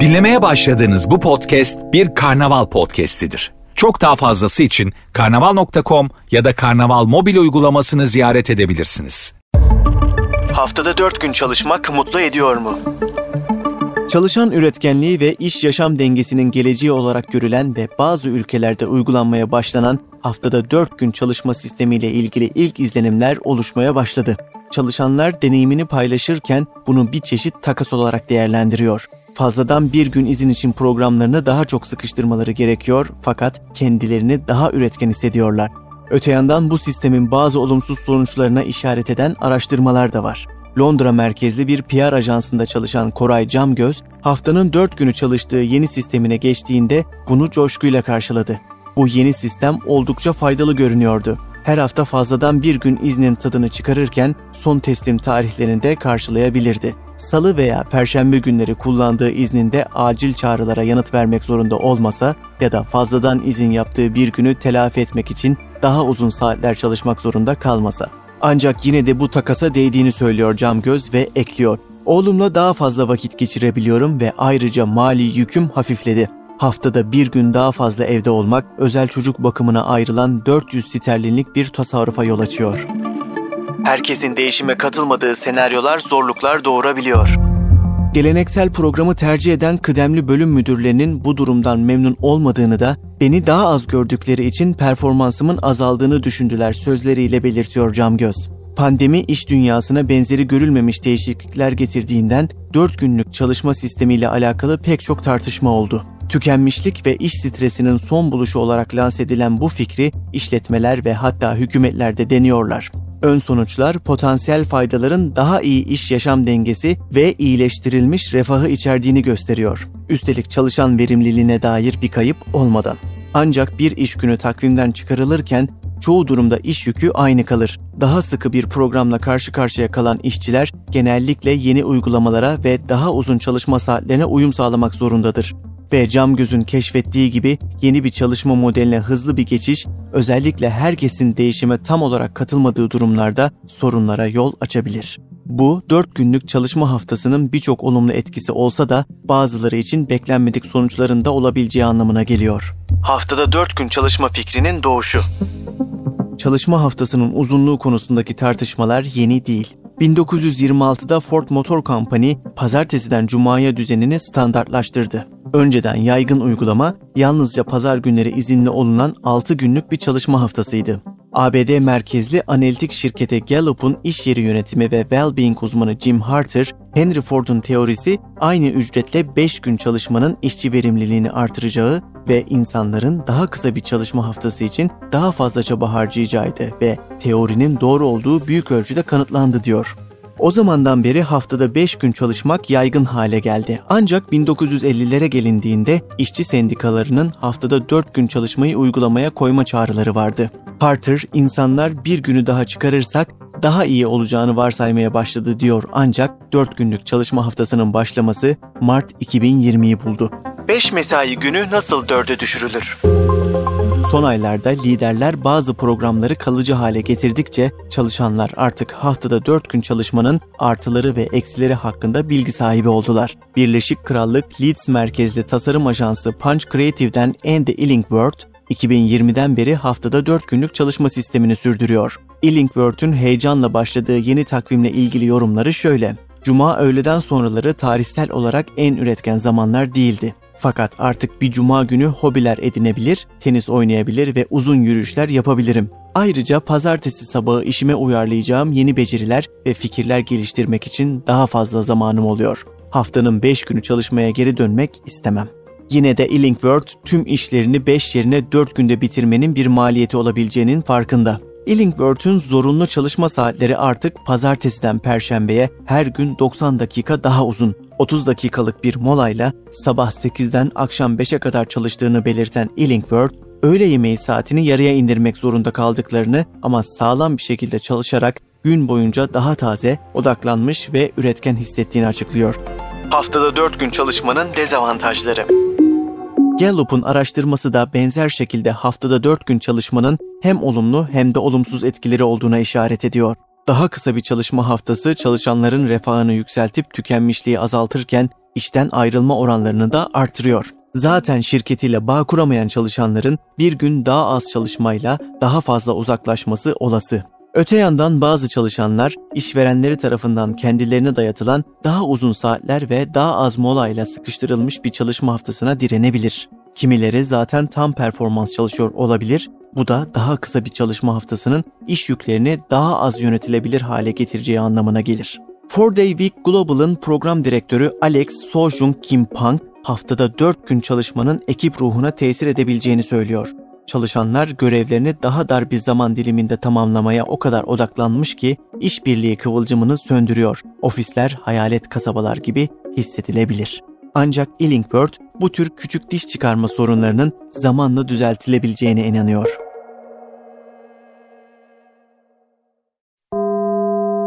Dinlemeye başladığınız bu podcast bir karnaval podcastidir. Çok daha fazlası için karnaval.com ya da karnaval mobil uygulamasını ziyaret edebilirsiniz. Haftada 4 gün çalışmak mutlu ediyor mu? Çalışan üretkenliği ve iş yaşam dengesinin geleceği olarak görülen ve bazı ülkelerde uygulanmaya başlanan haftada 4 gün çalışma sistemiyle ilgili ilk izlenimler oluşmaya başladı. Çalışanlar deneyimini paylaşırken bunu bir çeşit takas olarak değerlendiriyor. Fazladan bir gün izin için programlarını daha çok sıkıştırmaları gerekiyor fakat kendilerini daha üretken hissediyorlar. Öte yandan bu sistemin bazı olumsuz sonuçlarına işaret eden araştırmalar da var. Londra merkezli bir PR ajansında çalışan Koray Camgöz, haftanın 4 günü çalıştığı yeni sistemine geçtiğinde bunu coşkuyla karşıladı. Bu yeni sistem oldukça faydalı görünüyordu. Her hafta fazladan bir gün iznin tadını çıkarırken son teslim tarihlerini de karşılayabilirdi. Salı veya perşembe günleri kullandığı izninde acil çağrılara yanıt vermek zorunda olmasa ya da fazladan izin yaptığı bir günü telafi etmek için daha uzun saatler çalışmak zorunda kalmasa. Ancak yine de bu takasa değdiğini söylüyor Camgöz ve ekliyor. Oğlumla daha fazla vakit geçirebiliyorum ve ayrıca mali yüküm hafifledi. Haftada bir gün daha fazla evde olmak özel çocuk bakımına ayrılan 400 sterlinlik bir tasarrufa yol açıyor. Herkesin değişime katılmadığı senaryolar zorluklar doğurabiliyor. Geleneksel programı tercih eden kıdemli bölüm müdürlerinin bu durumdan memnun olmadığını da beni daha az gördükleri için performansımın azaldığını düşündüler sözleriyle belirtiyor Camgöz. Pandemi iş dünyasına benzeri görülmemiş değişiklikler getirdiğinden 4 günlük çalışma sistemiyle alakalı pek çok tartışma oldu. Tükenmişlik ve iş stresinin son buluşu olarak lanse edilen bu fikri işletmeler ve hatta hükümetler de deniyorlar. Ön sonuçlar potansiyel faydaların daha iyi iş yaşam dengesi ve iyileştirilmiş refahı içerdiğini gösteriyor. Üstelik çalışan verimliliğine dair bir kayıp olmadan. Ancak bir iş günü takvimden çıkarılırken çoğu durumda iş yükü aynı kalır. Daha sıkı bir programla karşı karşıya kalan işçiler genellikle yeni uygulamalara ve daha uzun çalışma saatlerine uyum sağlamak zorundadır ve Camgöz'ün keşfettiği gibi yeni bir çalışma modeline hızlı bir geçiş özellikle herkesin değişime tam olarak katılmadığı durumlarda sorunlara yol açabilir. Bu 4 günlük çalışma haftasının birçok olumlu etkisi olsa da bazıları için beklenmedik sonuçların da olabileceği anlamına geliyor. Haftada 4 gün çalışma fikrinin doğuşu. Çalışma haftasının uzunluğu konusundaki tartışmalar yeni değil. 1926'da Ford Motor Company pazartesiden cumaya düzenini standartlaştırdı. Önceden yaygın uygulama yalnızca pazar günleri izinli olunan 6 günlük bir çalışma haftasıydı. ABD merkezli analitik şirkete Gallup'un iş yeri yönetimi ve well-being uzmanı Jim Harter, Henry Ford'un teorisi aynı ücretle 5 gün çalışmanın işçi verimliliğini artıracağı ve insanların daha kısa bir çalışma haftası için daha fazla çaba harcayacağıydı ve teorinin doğru olduğu büyük ölçüde kanıtlandı diyor. O zamandan beri haftada 5 gün çalışmak yaygın hale geldi. Ancak 1950'lere gelindiğinde işçi sendikalarının haftada 4 gün çalışmayı uygulamaya koyma çağrıları vardı. Carter, insanlar bir günü daha çıkarırsak daha iyi olacağını varsaymaya başladı diyor ancak 4 günlük çalışma haftasının başlaması Mart 2020'yi buldu. 5 mesai günü nasıl 4'e düşürülür? Son aylarda liderler bazı programları kalıcı hale getirdikçe çalışanlar artık haftada 4 gün çalışmanın artıları ve eksileri hakkında bilgi sahibi oldular. Birleşik Krallık Leeds merkezli tasarım ajansı Punch Creative'den Andy Illingworth, 2020'den beri haftada 4 günlük çalışma sistemini sürdürüyor. Illingworth'un heyecanla başladığı yeni takvimle ilgili yorumları şöyle. Cuma öğleden sonraları tarihsel olarak en üretken zamanlar değildi. Fakat artık bir cuma günü hobiler edinebilir, tenis oynayabilir ve uzun yürüyüşler yapabilirim. Ayrıca pazartesi sabahı işime uyarlayacağım yeni beceriler ve fikirler geliştirmek için daha fazla zamanım oluyor. Haftanın 5 günü çalışmaya geri dönmek istemem. Yine de Illingworth tüm işlerini 5 yerine 4 günde bitirmenin bir maliyeti olabileceğinin farkında. Illingworth'un zorunlu çalışma saatleri artık pazartesiden perşembeye her gün 90 dakika daha uzun. 30 dakikalık bir molayla sabah 8'den akşam 5'e kadar çalıştığını belirten Illingworth, öğle yemeği saatini yarıya indirmek zorunda kaldıklarını ama sağlam bir şekilde çalışarak gün boyunca daha taze, odaklanmış ve üretken hissettiğini açıklıyor. Haftada 4 gün çalışmanın dezavantajları. Gallup'un araştırması da benzer şekilde haftada 4 gün çalışmanın hem olumlu hem de olumsuz etkileri olduğuna işaret ediyor. Daha kısa bir çalışma haftası çalışanların refahını yükseltip tükenmişliği azaltırken işten ayrılma oranlarını da artırıyor. Zaten şirketiyle bağ kuramayan çalışanların bir gün daha az çalışmayla daha fazla uzaklaşması olası. Öte yandan bazı çalışanlar işverenleri tarafından kendilerine dayatılan daha uzun saatler ve daha az molayla sıkıştırılmış bir çalışma haftasına direnebilir. Kimileri zaten tam performans çalışıyor olabilir. Bu da daha kısa bir çalışma haftasının iş yüklerini daha az yönetilebilir hale getireceği anlamına gelir. Four Day Week Global'ın program direktörü Alex Sojung Kim Pang, haftada 4 gün çalışmanın ekip ruhuna tesir edebileceğini söylüyor. Çalışanlar görevlerini daha dar bir zaman diliminde tamamlamaya o kadar odaklanmış ki işbirliği kıvılcımını söndürüyor. Ofisler hayalet kasabalar gibi hissedilebilir. Ancak Illingworth bu tür küçük diş çıkarma sorunlarının zamanla düzeltilebileceğine inanıyor.